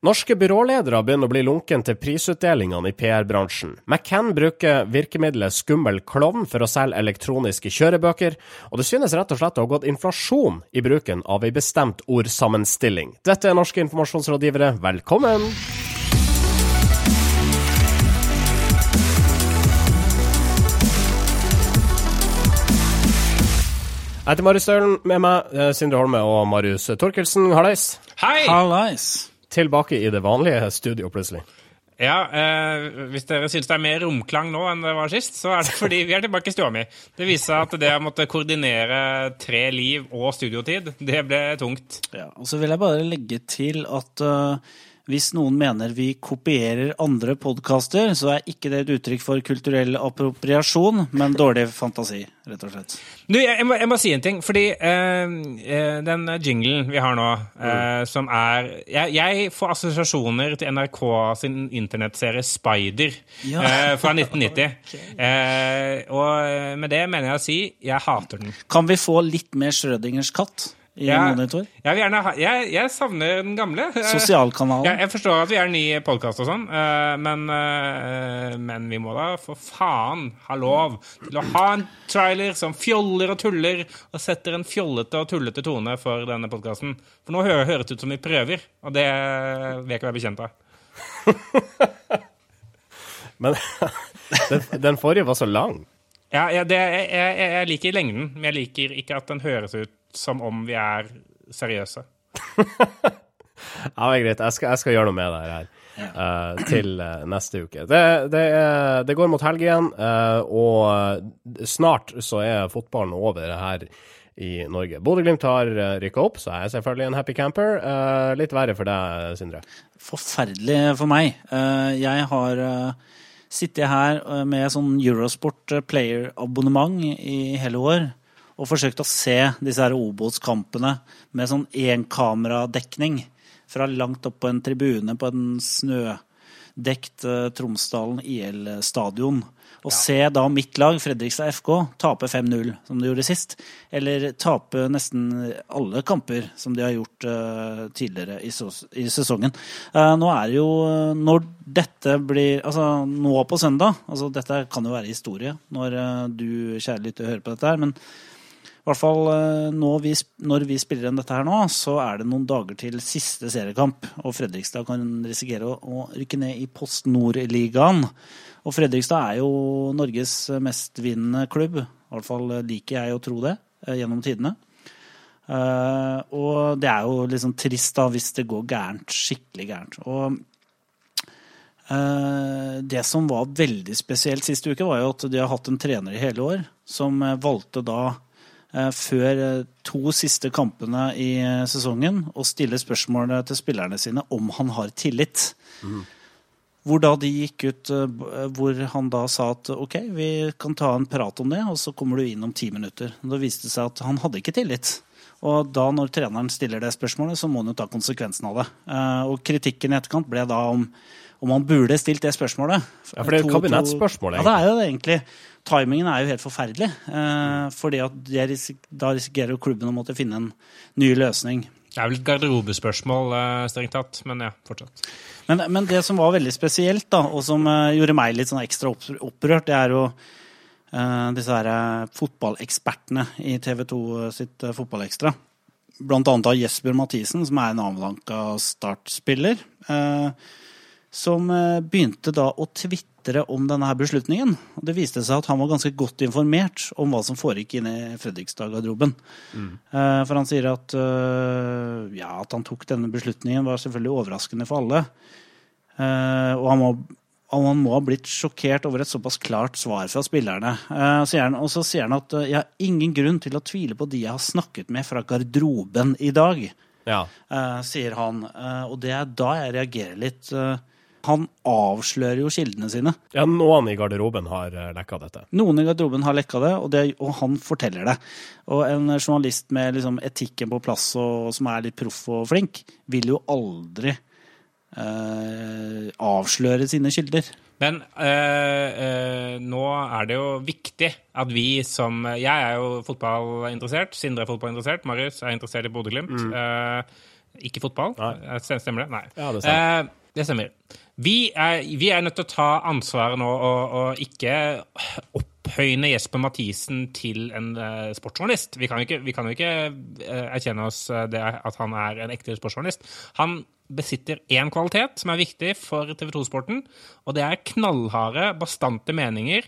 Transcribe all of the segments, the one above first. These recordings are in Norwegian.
Norske byråledere begynner å bli lunken til prisutdelingene i PR-bransjen. McCann bruker virkemidlet skummel klovn for å selge elektroniske kjørebøker, og det synes rett og slett å ha gått inflasjon i bruken av ei bestemt ordsammenstilling. Dette er Norske informasjonsrådgivere, velkommen! Jeg heter Marius Stølen, med meg eh, Sindre Holme og Marius Torkelsen. Hallais! Hei! Hallais. Tilbake i det vanlige studio, plutselig. Ja, eh, Hvis dere syns det er mer romklang nå enn det var sist, så er det fordi vi er tilbake i stua mi. Det viser seg at det å måtte koordinere tre liv og studiotid, det ble tungt. Ja, og så vil jeg bare legge til at uh, hvis noen mener vi kopierer andre podkaster, så er ikke det et uttrykk for kulturell appropriasjon, men dårlig fantasi, rett og slett. Du, jeg må, jeg må si en ting, fordi eh, eh den jinglen vi har nå, eh, som er jeg, jeg, får assosiasjoner til NRK sin internettserie Spider Ja. eh, fra 1990. eh, og med det mener jeg å si jeg hater den. Kan vi få litt mer Schrødingers katt i Jeg, monitor? jeg, vil gjerne ha, jeg, jeg savner den gamle. Eh, Sosialkanalen. Jeg, jeg forstår at vi er en ny podkast og sånn, eh, men, eh, men vi må da for faen ha lov til å ha en trailer som fjoller og tuller og setter en fjollete og tullete tone for denne podkasten. For nå hø- høres det ut som vi prøver, og det vil jeg ikke være bekjent av. Men den, den forrige var så lang. Ja, ja, det, jeg, jeg, jeg liker lengden, men jeg liker ikke at den høres ut som om vi er seriøse. Ja, er greit. Jeg skal, jeg skal gjøre noe med det her Uh, til uh, neste uke. Det, det, er, det går mot helg igjen, uh, og snart så er fotballen over her i Norge. Bodø-Glimt har uh, rykka opp, så er jeg selvfølgelig en happy camper. Eh, litt verre for deg, Sindre. Forferdelig for meg. Eh, Jeg har sittet her med sånn Eurosport player-abonnement i hele år og forsøkte å se disse her Obos-kampene med sånn énkameradekning fra langt opp på en tribune på en snødekt eh, Tromsdalen IL-stadion. Og se da mitt lag, Fredrikstad FK, tape 5-0, som de gjorde sist. Eller tape nesten alle kamper, som de har gjort uh, tidligere i, i sesongen. Uh, nå er det jo Når dette blir Altså, nå på søndag altså Dette kan jo være historie når uh, du, kjære lytter, hører på dette her, men i hvert fall eh, nå vi, når vi spiller inn dette her nå, så er det noen dager til siste seriekamp. Og Fredrikstad kan risikere å, å rykke ned i Post Nord-ligaen. Og Fredrikstad er jo Norges mestvinnende klubb. I hvert fall liker jeg å tro det, eh, gjennom tidene. Eh, og det er jo liksom trist da hvis det går gærent, skikkelig gærent. Og Eh, Det som var veldig spesielt sist uke, var jo at de har hatt en trener i hele år som eh, valgte da, eh, før eh, to siste kampene i eh, sesongen, og stille spørsmålet til spillerne sine om han har tillit. Hvor da de gikk ut eh, hvor han da sa at ok, vi kan ta en prat om det, og så kommer du inn om ti minutter. Da viste det seg at han hadde ikke tillit. Og da når treneren stiller det spørsmålet, så må han jo ta konsekvensen av det. Eh, Og kritikken i etterkant ble da om, om han burde stilt det spørsmålet. Ja, for det er et To- egentlig. Ja, det er jo det egentlig. Timingen er jo helt forferdelig. eh, fordi risik da risikerer jo klubben å måtte finne en ny løsning. Det er vel et garderobespørsmål, eh, strengt tatt, men ja, fortsatt. Men, men det som var veldig spesielt, da, og som eh, gjorde meg litt sånn ekstra opp, opprørt, det er jo eh, disse her eh, fotballekspertene i TV 2 sitt eh, Fotballekstra. Blant annet av Jesper Mathisen, som er en avdanka startspiller. eh, som begynte da å tvitre om denne her beslutningen. Det viste seg at han var ganske godt informert om hva som foregikk inne i Fredrikstad-garderoben. Mm. For han sier at, eh, ja, at han tok denne beslutningen var selvfølgelig overraskende for alle. Eh, Og han må, han må ha blitt sjokkert over et såpass klart svar fra spillerne. Eh, og så sier han at eh, jeg har ingen grunn til å tvile på de jeg har snakket med fra garderoben i dag Ja. eh, sier han. Eh, og det er da jeg reagerer litt. Eh, han avslører jo kildene sine. ja, noen i garderoben har uh, lekka dette. Noen i garderoben har lekka det og, det, og han forteller det. Og en journalist med liksom etikken på plass og som er litt proff og flink, vil jo aldri eh, avsløre sine kilder. Men øh, øh, nå er det jo viktig at vi som Jeg er jo fotballinteressert. Sindre er fotballinteressert. Marius er interessert i Bodø-Glimt. Eh, Ikke fotball? Nei. Eh, Stemmer det? Nei. Ja, det stemmer. Uh, det stemmer. Vi er, vi er nødt til å ta ansvaret nå og, og ikke opphøyne Jesper Mathisen til en uh, sportsjournalist. Vi kan jo ikke, ikke uh, erkjenne oss eh, det at han er en ekte sportsjournalist. Han besitter én kvalitet som er viktig for TV 2-sporten, og det er knallharde, bastante meninger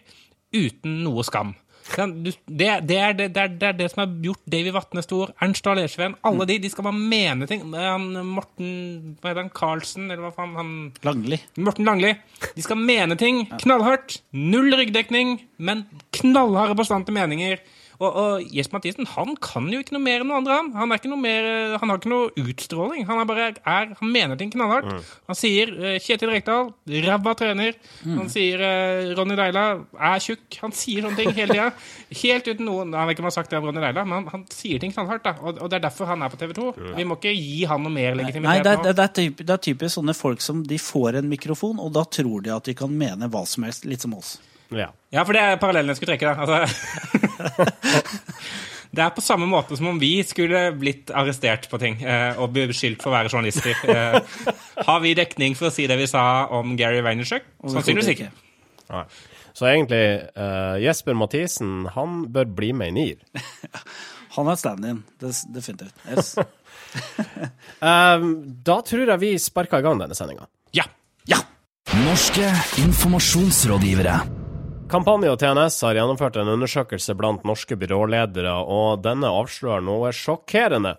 uten noe skam. Det, det, er det, det, er, det er det som har gjort Davy Vatne stor, Ernst Dahl Ersveen. alle de, de skal bare mene ting. Han, Morten hva heter han, Carlsen, eller hva faen han Langli. Morten Langli. De skal mene ting knallhardt. Null ryggdekning, men knallharde, bastante meninger. Og, og Jesper Mathisen han kan jo ikke noe mer enn noe andre. Han Han, er ikke noe mer, eh, han har ikke noe utstråling. Han, er bare, er, han mener ting knallhardt. Han sier uh, Kjetil Rekdal, ræva trener. Han sier uh, Ronny Deila er tjukk. Han sier sånne ting hele tida. Helt uten noen Han vet ikke om han har sagt det om Ronny Deila, men han, han sier ting knallhardt. da og, og det er derfor han er på TV 2. Vi må ikke gi han noe mer Nei, legitimitet det er, det, er typ, det er typisk sånne folk som de får en mikrofon, og da tror de at de kan mene hva som helst, litt som oss. Ja. Ja, for det er parallellen jeg skulle trekke. da. Altså, det er på samme måte som om vi skulle blitt arrestert på ting eh, og beskyldt for å være journalister. Eh, har vi dekning for å si det vi sa om Gary Vaynerchuk? Sannsynligvis ikke. Nei. Så egentlig, uh, Jesper Mathisen, han bør bli med i NIR. Han er stand-in, definitivt. Yes. um, da tror jeg vi sparker i gang denne sendinga. Ja. Ja! Norske informasjonsrådgivere. Kampanje og TNS har gjennomført en undersøkelse blant norske byråledere, og denne avslører noe sjokkerende.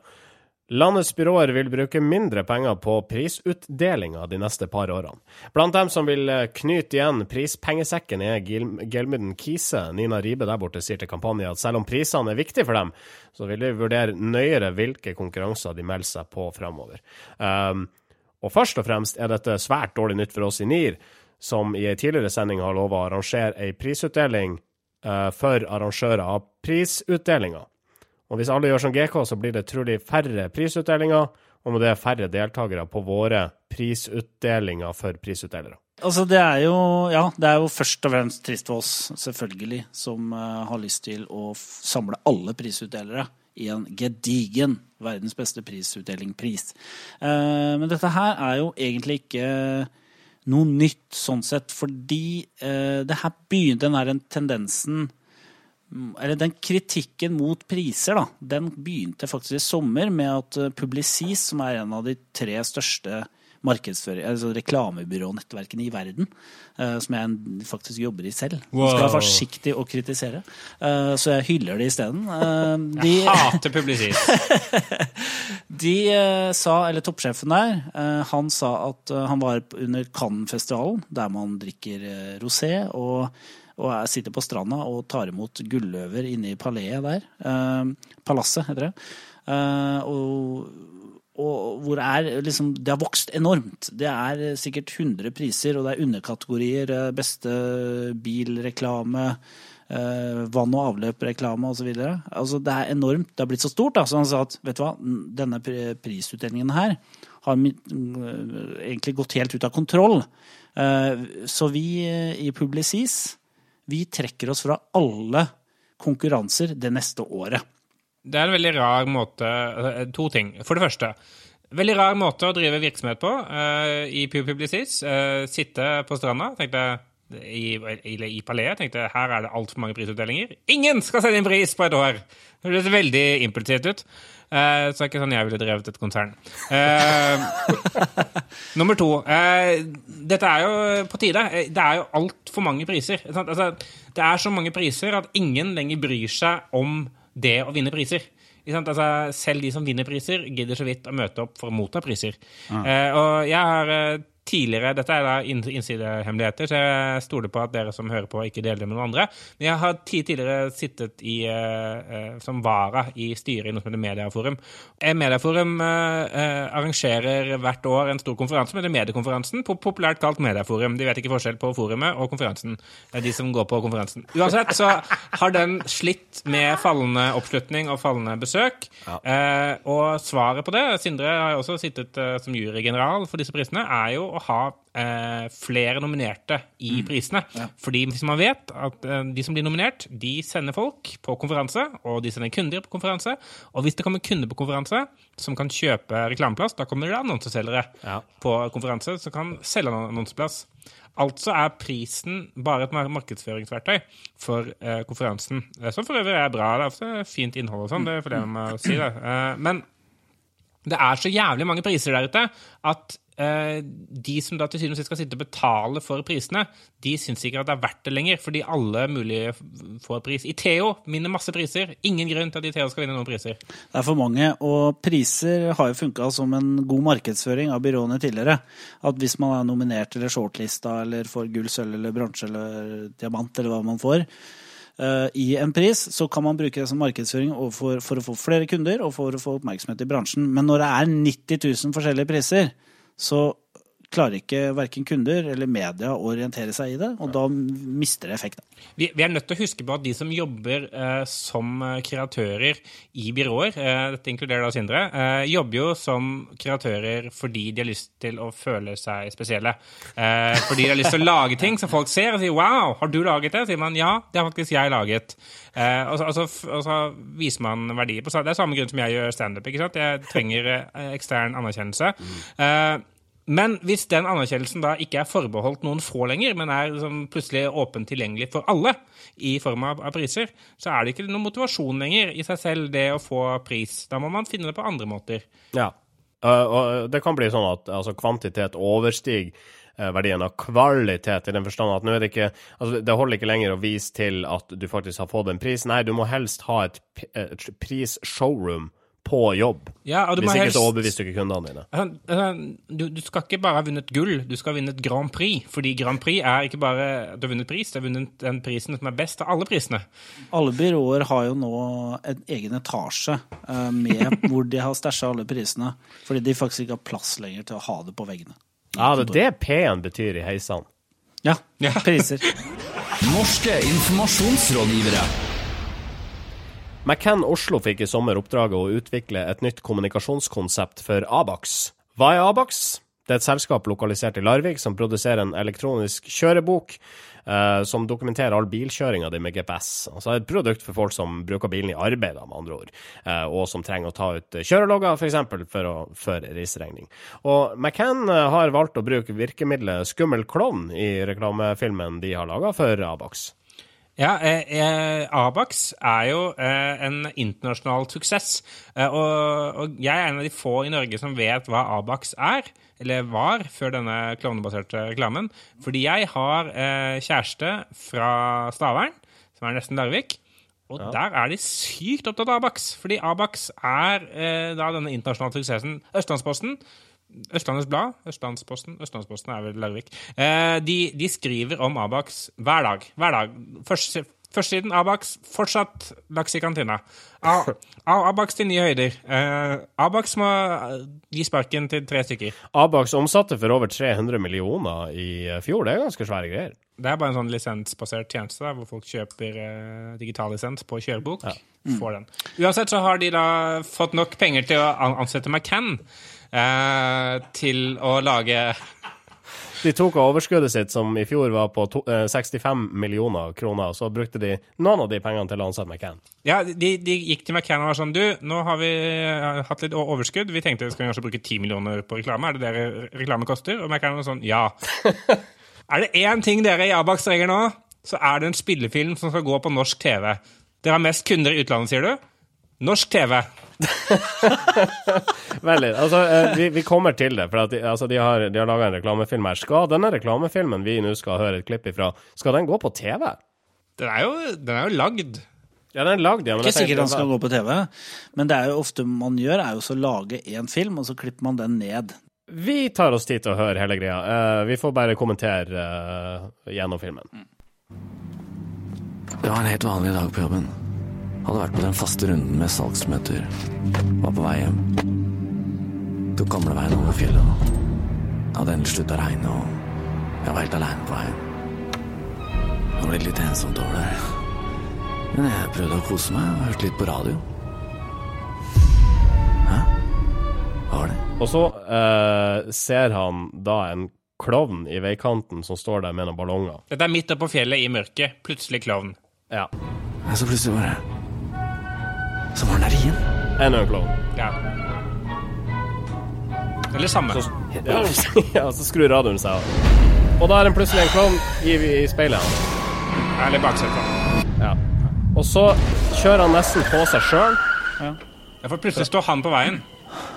Landets byråer vil bruke mindre penger på prisutdelinga de neste par årene. Blant dem som vil eh, knyte igjen prispengesekken, er Gelmuden Kise. Nina Ribe der borte sier til Kampanje at selv om prisene er viktige for dem, så vil de vurdere nøyere hvilke konkurranser de melder seg på fremover. Um, og først og fremst er dette svært dårlig nytt for oss i NIR, som i ei tidligere sending har lova å arrangere ei prisutdeling eh, for arrangører av prisutdelinga. Og hvis alle gjør som GK, så blir det trolig færre prisutdelinger, og med det færre deltakere på våre prisutdelinger for prisutdelere. Altså, det er jo Ja, det er jo først og fremst trist for oss, selvfølgelig, som eh, har lyst til å samle alle prisutdelere i en gedigen verdens beste prisutdeling-pris. Eh, men dette her er jo egentlig ikke noe nytt sånn sett, fordi eh, det her begynte den der tendensen eller den kritikken mot priser, da, den begynte faktisk i sommer med at eh, Publicis, som er en av de tre største markedsføring, altså reklamebyrånettverkene i verden, eh, som jeg faktisk jobber i selv. Wow. Skal være forsiktig å kritisere, eh, så jeg hyller det isteden. Uh, de, Hater Publicis. de sa, eller toppsjefen der, han sa at han var under Cannes-festivalen, der man drikker rosé og, og jeg sitter på stranda og tar imot gulløver inne i paleet der. Eh, palasset, heter det. Eh, og, og hvor er liksom Det har vokst enormt. Det er eh, sikkert 100 priser, og det er underkategorier. eh, Beste bilreklame, eh, vann- og avløpreklame osv. Altså, det er enormt. Det har blitt så stort. Da. Så han sa at vet du hva, denne prisutdelingen her har egentlig gått helt ut av kontroll. Så vi i Publicis vi trekker oss fra alle konkurranser det neste året. Det er en veldig rar måte eh, To ting. For det første. Veldig rar måte å drive virksomhet på uh, i Publicis. Uh, sitte på stranda. tenkte i, i, i paleet tenkte her er det altfor mange prisutdelinger. Ingen skal sende inn pris på et år! Det høres veldig impulsivt ut. Uh, så er ikke sånn jeg ville drevet et konsern. Nummer to. dette er jo på tide. Det er jo altfor mange priser. Altså, det er så mange priser at ingen lenger bryr seg om det å vinne priser. Altså, selv de som vinner priser, gidder så vidt å møte opp for å motta priser. Eh, og jeg har eh, tidligere Dette er da innsidehemmeligheter, så jeg stoler på at dere som hører på, ikke deler det med noen andre. Men jeg har tid tidligere sittet i, eh, eh, som vara i styret i noe som heter Mediaforum. Eh, Mediaforum eh, eh, arrangerer hvert år en stor konferanse som heter Mediekonferansen, po- populært kalt Mediaforum. De vet ikke forskjell på forumet og konferansen. Det er de som går på konferansen. Uansett så har den slitt med fallende oppslutning og fallende besøk. Eh, og svaret på det, Sindre har jo også sittet som jurygeneral for disse prisene, er jo å ha eh, flere nominerte i Mm. prisene. Fordi hvis man vet at eh, de som blir nominert, de sender folk på konferanse, og de sender kunder på konferanse. Og hvis det kommer kunder på konferanse som kan kjøpe reklameplass, da kommer det annonseselgere Ja. på konferanse som kan selge annon- annonseplass. Altså er prisen bare et markedsføringsverktøy for eh, konferansen. Eh, Som for øvrig er bra. Det er ofte fint innhold og sånn, det får jeg med å si. det. Eh, men det er så jævlig mange priser der ute at de som da til syvende og sist skal sitte og betale for prisene, de syns ikke at det er verdt det lenger, fordi alle mulige får pris. I Theo vinner masse priser. Ingen grunn til at i Theo skal vinne noen priser. Det er for mange, og priser har jo funka som en god markedsføring av byråene tidligere. At hvis man er nominert eller shortlista eller får gull, sølv eller bronse eller diamant eller hva man får eh, i en pris, så kan man bruke det som markedsføring for å få flere kunder og for å få oppmerksomhet i bransjen. Men når det er 90 000 forskjellige priser, så klarer ikke verken kunder eller media å orientere seg i det, og da mister det effekt. Vi, vi er nødt til å huske på at de som jobber eh, som kreatører i byråer, eh, dette inkluderer da Sindre, eh, jobber jo som kreatører fordi de har lyst til å føle seg spesielle. Eh, fordi de har lyst til å lage ting som folk ser og sier 'wow, har du laget det?' sier man 'ja, det har faktisk jeg laget'. Eh, og, så, og, så, og så viser man verdier på Det er samme grunn som jeg gjør standup. Jeg trenger eh, ekstern anerkjennelse. Eh, men hvis den anerkjennelsen da ikke er forbeholdt noen få lenger, men er liksom plutselig åpent tilgjengelig for alle i form av, av priser, så er det ikke noen motivasjon lenger i seg selv, det å få pris. Da må man finne det på andre måter. Ja. Uh, og det kan bli sånn at altså, kvantitet overstiger uh, verdien av kvalitet, i den forstand at nå er det ikke altså, Det holder ikke lenger å vise til at du faktisk har fått en pris. Nei, du må helst ha et, et prisshowroom på jobb. Ja, og du Hvis må ikke helst- så overbeviser du ikke kundene dine. Du, du skal ikke bare ha vunnet gull, du skal ha vunnet Grand Prix. Fordi Grand Prix er ikke bare du har vunnet pris, du har vunnet den prisen som er best av alle prisene. Alle byråer har jo nå en egen etasje eh, med hvor de har stæsja alle prisene. Fordi de faktisk ikke har plass lenger til å ha det på veggene. Ja, det er det P-en betyr i heisene. Ja, Ja. priser. Norske informasjonsrådgivere. McCann Oslo fikk i sommer oppdraget å utvikle et nytt kommunikasjonskonsept for Abax. Hva er Abax? Det er et selskap lokalisert i Larvik som produserer en elektronisk kjørebok eh, som dokumenterer all bilkjøringa di med GPS. Altså et produkt for folk som bruker bilen i arbeid, med andre ord, eh, og som trenger å ta ut kjørelogger, f.eks. For, for å føre reiseregning. Og McCann eh, har valgt å bruke virkemidlet skummel klovn i reklamefilmen de har laga for Abax. Ja, eh, eh, Abax er jo eh, en internasjonal suksess. Eh, og, og jeg er en av de få i Norge som vet hva Abax er, eller var, før denne klovnebaserte reklamen. Fordi jeg har eh, kjæreste fra Stavern, som er nesten Larvik. Og der er de sykt opptatt av Abax. Fordi Abax er eh, da denne internasjonale suksessen. Østlandsposten Østlandets Blad, Østlandsposten Østlandsposten er vel Larvik. Eh, de, de skriver om Abax hver dag. Hver dag. Først, Førstesiden Abax, fortsatt laks i kantina. Abax til nye høyder. Eh, Abax må gi sparken til tre stykker. Abax omsatte for over 300 millioner i fjor. Det er ganske svære greier. Det er bare en sånn lisensbasert tjeneste der, hvor folk kjøper eh, digital lisens på kjørebok. Får den. Uansett så har de da fått nok penger til å ansette McCann til å lage De tok av overskuddet sitt, som i fjor var på to, eh, 65 millioner kroner, og så brukte de noen av de pengene til å ansette McCann. Ja, de, de gikk til McCann og var sånn Du, nå har vi eh, hatt litt overskudd. Vi tenkte vi skal kanskje bruke 10 millioner på reklame. Er det det reklame koster? Og McCann var sånn Ja. er det én ting dere i Abax trenger nå, så er det en spillefilm som skal gå på norsk TV. Dere har mest kunder i utlandet, sier du? Norsk TV. Veldig. Altså, eh, vi, vi kommer til det, for at de, altså, de har, de har laga en reklamefilm her. Skal denne reklamefilmen vi nå skal høre et klipp ifra, skal den gå på TV? Den er jo, den er jo lagd. Ja, den er lagd, ja. Men Ikke sikkert den skal gå på TV, men det er jo ofte man gjør, er jo så lage én film, og så klipper man den ned. Vi tar oss tid til å høre hele greia. Uh, vi får bare kommentere uh, gjennom filmen. Det var en helt vanlig dag på jobben. Hadde vært på den faste runden med salgsmøter. Var på vei hjem. Tok gamleveien over fjellet. Hadde endelig slutta å regne, og jeg var helt aleine på veien. Det ble litt ensomt over der. Men jeg prøvde å kose meg og hørte litt på radio. Hæ? Hva var det? Og så eh, ser han da en klovn i veikanten som står der med noen ballonger. Dette er midt oppe på fjellet i mørket. Plutselig klovn. Ja. Så plutselig bare Så var han der igjen. Enda en klovn. Ja. Eller samme. Så, ja, ja, så skrur radioen seg av. Og da er det plutselig en klovn i, i speilet. Eller baksetet. Ja. Og så kjører han nesten på seg sjøl. Ja, for plutselig står han på veien.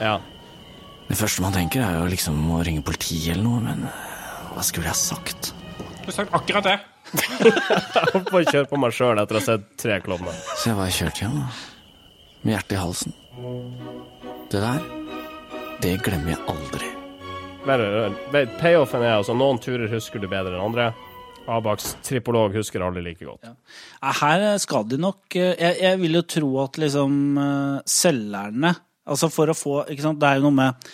Ja. Det første man tenker, er jo liksom å ringe politiet eller noe, men hva skulle jeg sagt? Du har sagt akkurat det. Jeg får kjøre på meg sjøl etter å ha sett tre klovner. Så jeg bare kjørte hjem, da. Med hjertet i halsen. Det der, det glemmer jeg aldri. Payoffen er altså noen turer husker du bedre enn andre. Abaks tripolog husker alle like godt. Ja, Her skal de nok eh, Jeg, jeg vil jo tro at liksom eh, selgerne Altså for å få ikke sant, Det er jo noe med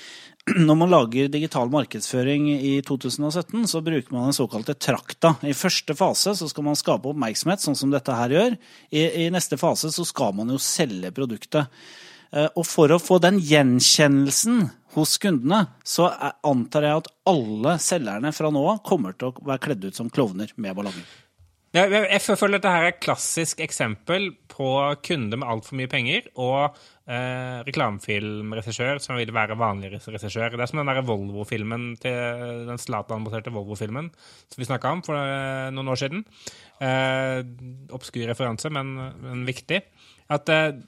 når man lager digital markedsføring i 2017, så bruker man den såkalte trakta. I første fase så skal man skape oppmerksomhet, sånn som dette her gjør. I, i neste fase så skal man jo selge produktet. Eh, Og for å få den gjenkjennelsen hos kundene, så antar jeg at alle selgerne fra nå av kommer til å være kledd ut som klovner med ballonger. Jeg, føler dette her er et klassisk eksempel på kunde med altfor mye penger og eh, reklamefilmregissør som vil være vanlig regissør. Det er som den der Volvo-filmen til den Zlatan-baserte Volvo-filmen som vi snakka om for eh, noen år siden. Eh, obskur referanse, men, men viktig. At eh,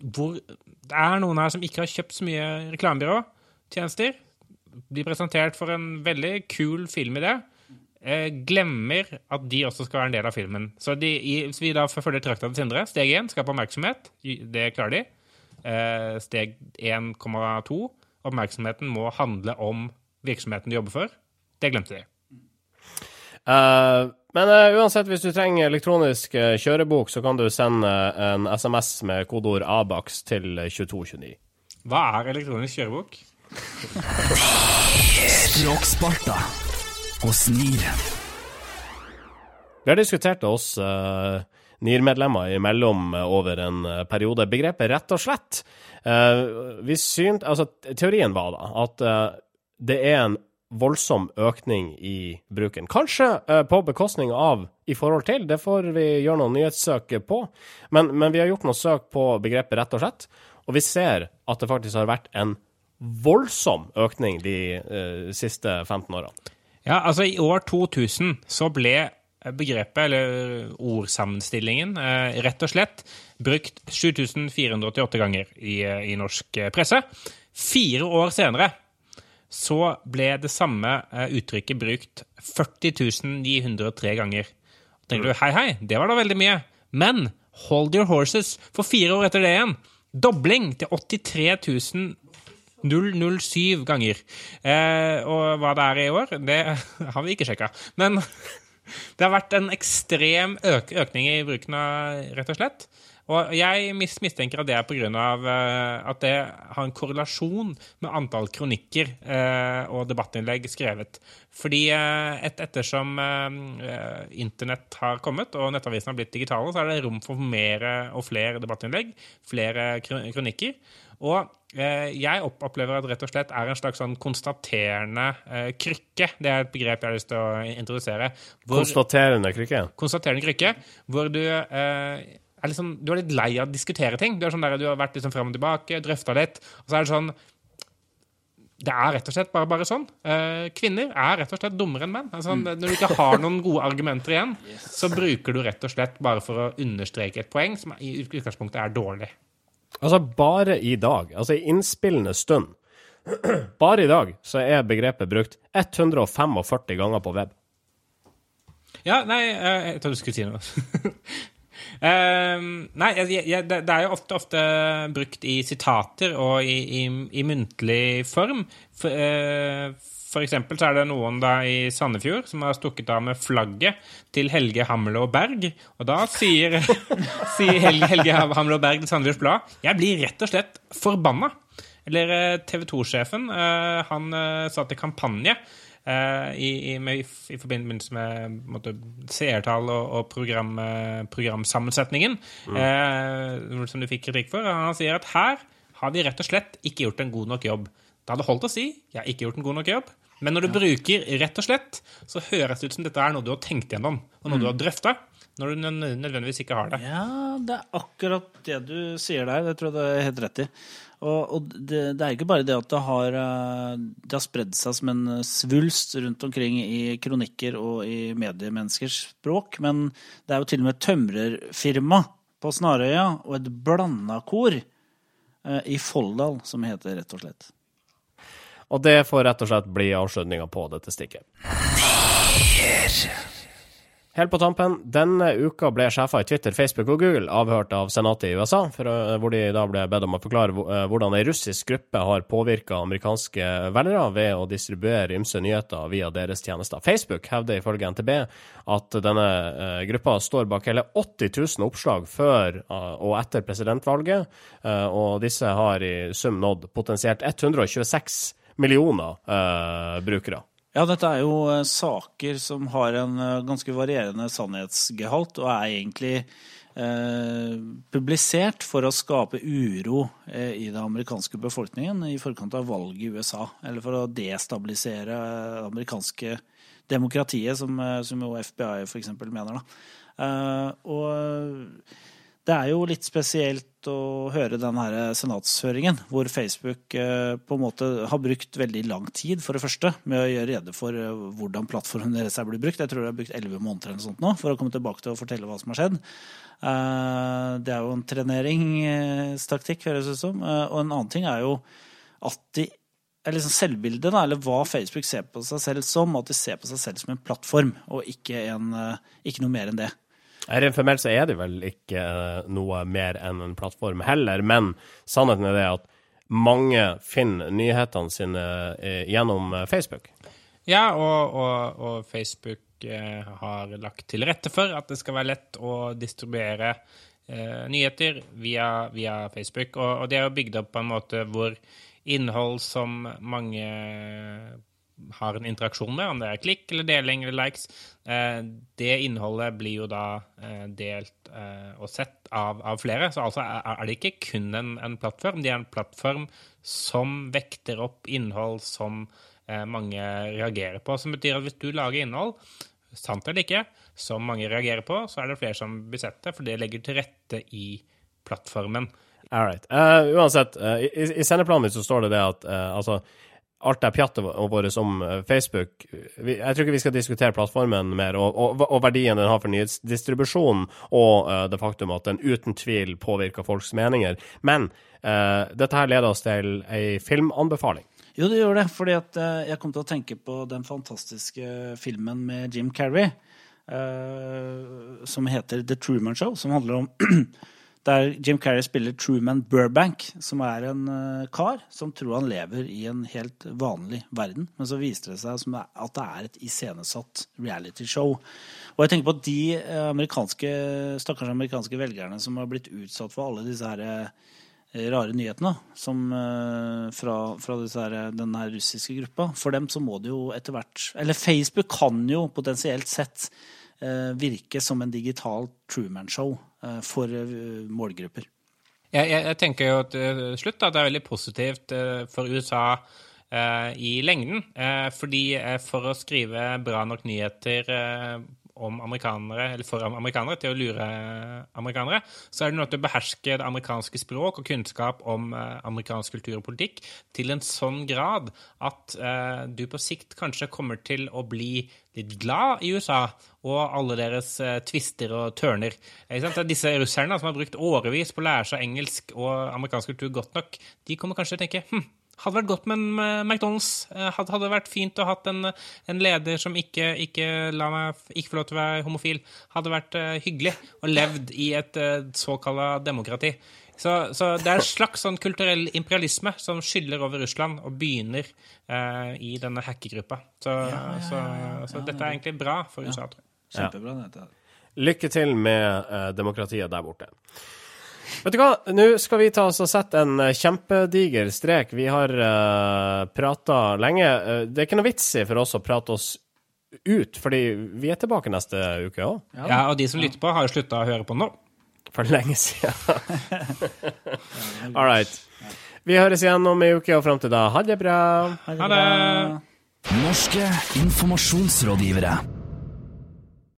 hvor det er noen her som ikke har kjøpt så mye reklamebyråtjenester. Blir presentert for en veldig kul filmidé eh, glemmer at de også skal være en del av filmen. Så de, hvis vi da følger trakta til Sindre, steg én skape oppmerksomhet. Det klarer de. Eh, steg 1,2 oppmerksomheten må handle om virksomheten du jobber for. Det glemte de. Uh, men uh, uansett, hvis du trenger elektronisk uh, kjørebok, så kan du sende en SMS med kodeord ABAX til eh, 2229. Hva er elektronisk kjørebok? Språksparta hos NIR. Vi har diskutert det oss uh, NIR-medlemmer imellom over en eh, periode. Begrepet rett og slett. Eh, vi synt, altså, teorien var da at eh, det er en voldsom økning i bruken. Kanskje på bekostning av i forhold til, det får vi gjøre noen nyhetssøk på, men, men vi har gjort noen søk på begrepet rett og slett, og vi ser at det faktisk har vært en voldsom økning de eh, siste 15 årene. Ja, altså I år 2000 så ble begrepet, eller ordsammenstillingen, eh, rett og slett brukt 7488 ganger i, eh, i norsk eh, presse. Fire år senere så ble det samme uttrykket brukt 40 903 ganger. Tenker du hei, hei, det var da veldig mye. Men hold your horses, for fire år etter det igjen. Dobling til 83 007 ganger. Eh, og hva det er i år, det har vi ikke sjekka. Men det har vært en ekstrem øk økning i bruken av rett og slett. Og jeg mis mistenker at det er pga. Uh, at det har en korrelasjon med antall kronikker eh, og debattinnlegg skrevet. Fordi eh, et, ettersom eh, internett har kommet og nettavisene har blitt digitale, så er det rom for mer og flere debattinnlegg, flere kronikker. Og eh, jeg opplever at rett og slett er en slags sånn konstaterende eh, krykke. Det er et begrep jeg har lyst til å introdusere. Hvor, Konstaterende krykke. konstaterende krykke, hvor du eh, er liksom, du er litt lei av å diskutere ting. Du, er sånn der, du har vært liksom frem og tilbake, drøfta litt, og så er det sånn Det er rett og slett bare, bare sånn. Eh, kvinner er rett og slett dummere enn menn. Altså, Når du ikke har noen gode argumenter igjen, så bruker du rett og slett bare for å understreke et poeng som i utgangspunktet er dårlig. Altså, bare i dag, altså i innspillende stund, bare i dag, så er begrepet brukt 145 ganger på web. Ja, nei, eh, jeg trodde du skulle si noe. Ehm, nei, jeg, jeg, det, er jo ofte, ofte brukt i sitater og i, i, i muntlig form. For, eh, for eksempel så er det noen da i Sandefjord som har stukket av med flagget til Helge Hamlo Berg. Og da sier, sier Helge, Helge Hamlo Berg til Sandefjords Blad Jeg blir rett og slett forbanna. Eller TV 2-sjefen, han eh, satt i kampanje eh, i, i, med, i forbindelse med på seertall og, og program, eh, programsammensetningen, eh, som du fikk kritikk for. Han sier at her har vi rett og slett ikke gjort en god nok jobb. Det hadde holdt å si 'jeg har ikke gjort en god nok jobb', Men når du bruker rett og slett, så høres det ut som dette er noe du har tenkt gjennom, og noe du har drøfta, når du nødvendigvis ikke har det. Ja, det er akkurat det du sier der. Det tror jeg du er helt rett i. Og, og det, det er ikke bare det at det har, eh, det har spredd seg som en svulst rundt omkring i kronikker og i mediemenneskers språk, men det er jo til og med tømrerfirma på Snarøya og et blanda kor eh, i Folldal som heter rett og slett. Og det får rett og slett bli avslutninga på dette stikket. Helt på tampen, denne uka ble sjefer i Twitter, Facebook og Google avhørt av senatet i USA, for, hvor de da ble bedt om å forklare eh, hvordan ei russisk gruppe har påvirka amerikanske velgere ved å distribuere ymse nyheter via deres tjenester. Facebook hevder ifølge NTB at denne eh, gruppa står bak hele 80 000 oppslag før eh, og etter presidentvalget, eh, og disse har i sum nådd potensielt 126 millioner eh, brukere. Ja, dette er jo eh, saker som har en eh, ganske varierende sannhetsgehalt, og er egentlig eh, publisert for å skape uro eh, i den amerikanske befolkningen i forkant av valget i USA. Eller for å destabilisere det amerikanske demokratiet, som, eh, som jo FBI f.eks. mener. Da. Eh, og det er jo litt spesielt å høre den her senatshøringen, hvor Facebook eh, på en måte har brukt veldig lang tid, for det første, med å gjøre rede for eh, hvordan plattformen deres er blitt brukt. Jeg tror de har brukt elleve måneder eller sånt nå, for å komme tilbake til å fortelle hva som har skjedd. Eh, Det er jo en treneringstaktikk, høres det ut som. Og en annen ting er jo at de liksom selvbildet, eller hva Facebook ser på seg selv som, at de ser på seg selv som en plattform, og ikke, en, ikke noe mer enn det. Rent formelt så er det vel ikke eh, noe mer enn en plattform heller, men sannheten er det at mange finner nyhetene sine eh, gjennom eh, Facebook. Ja, og, og, og Facebook har lagt til rette for at det skal være lett å distribuere eh, nyheter via, via Facebook. Og, og det er jo bygd opp på en måte hvor innhold som mange har en interaksjon med, om det er klikk eller deling eller likes, eh, det innholdet blir jo da eh, delt eh, og sett av, av flere. Så altså er, det ikke kun en, en plattform, det er en plattform som vekter opp innhold som mange reagerer på. Som betyr at hvis du lager innhold, sant eller ikke, som mange reagerer på, så er det flere som blir sett det, for det legger til rette i plattformen. All right. Uh, uansett, uh, i, i sendeplanen min så står det det at uh, altså alt det pjattet vårt om eh, Facebook Jeg tror ikke vi skal diskutere plattformen mer, og, og, og verdien den har for nyhetsdistribusjon, og uh, det faktum at den uten tvil påvirker folks meninger. Men uh, dette her leder oss til ei filmanbefaling. Jo, det gjør det, fordi at jeg kom til å tenke på den fantastiske filmen med Jim Carrey, som heter The Truman Show, som handler om der Jim Carrey spiller Truman Burbank, som er en eh, kar som tror han lever i en helt vanlig verden, men så viser det seg som at det er et iscenesatt realityshow. Og jeg tenker på de eh, amerikanske, stakkars amerikanske velgerne som har blitt utsatt for alle disse her eh, rare nyhetene som, fra, fra her, denne russiske gruppa. For dem så må det jo etter hvert Eller Facebook kan jo potensielt sett virke som en digital Truman-show eh, for eh, målgrupper. Jeg, jeg, jeg tenker jo til slutt at det er veldig positivt eh, for USA eh, i lengden. Eh, fordi eh, for å skrive bra nok nyheter eh, om amerikanere, eller for amerikanere, til å lure amerikanere, så er det nødt til å beherske det amerikanske språk og kunnskap om eh, amerikansk kultur og politikk til en sånn grad at eh, du på sikt kanskje kommer til å bli litt glad i USA og alle deres eh, twister og tørner. Det er Disse russerne som har brukt årevis på å lære seg engelsk og amerikansk kultur godt nok, de kommer kanskje til å tenke hm, hadde vært godt med en eh, McDonald's. Eh, Hadde, hadde vært fint å ha en, en leder som ikke, ikke, la meg, ikke få lov til å være homofil. Hadde vært uh, hyggelig og levd i et uh, såkalla demokrati. Så, så det er en slags sånn kulturell imperialisme som skyller over Russland og begynner uh, i denne hackergruppa. Så, så, så dette er egentlig bra for USA, tror jeg. Kjempebra. dette. Lykke til med demokratiet der borte. Vet du hva, nå skal vi ta oss og sette en eh, kjempediger strek. Vi har uh, prata lenge. Eh, det er ikke noe vits i for oss å prate oss ut, fordi vi er tilbake neste uke òg. Ja, og de som lytter på, har jo slutta å høre på nå. For lenge siden. All right. Vi høres igjen om ei uke, og fram til da, ha det bra. Ha Ha det. bra. Norske informasjonsrådgivere.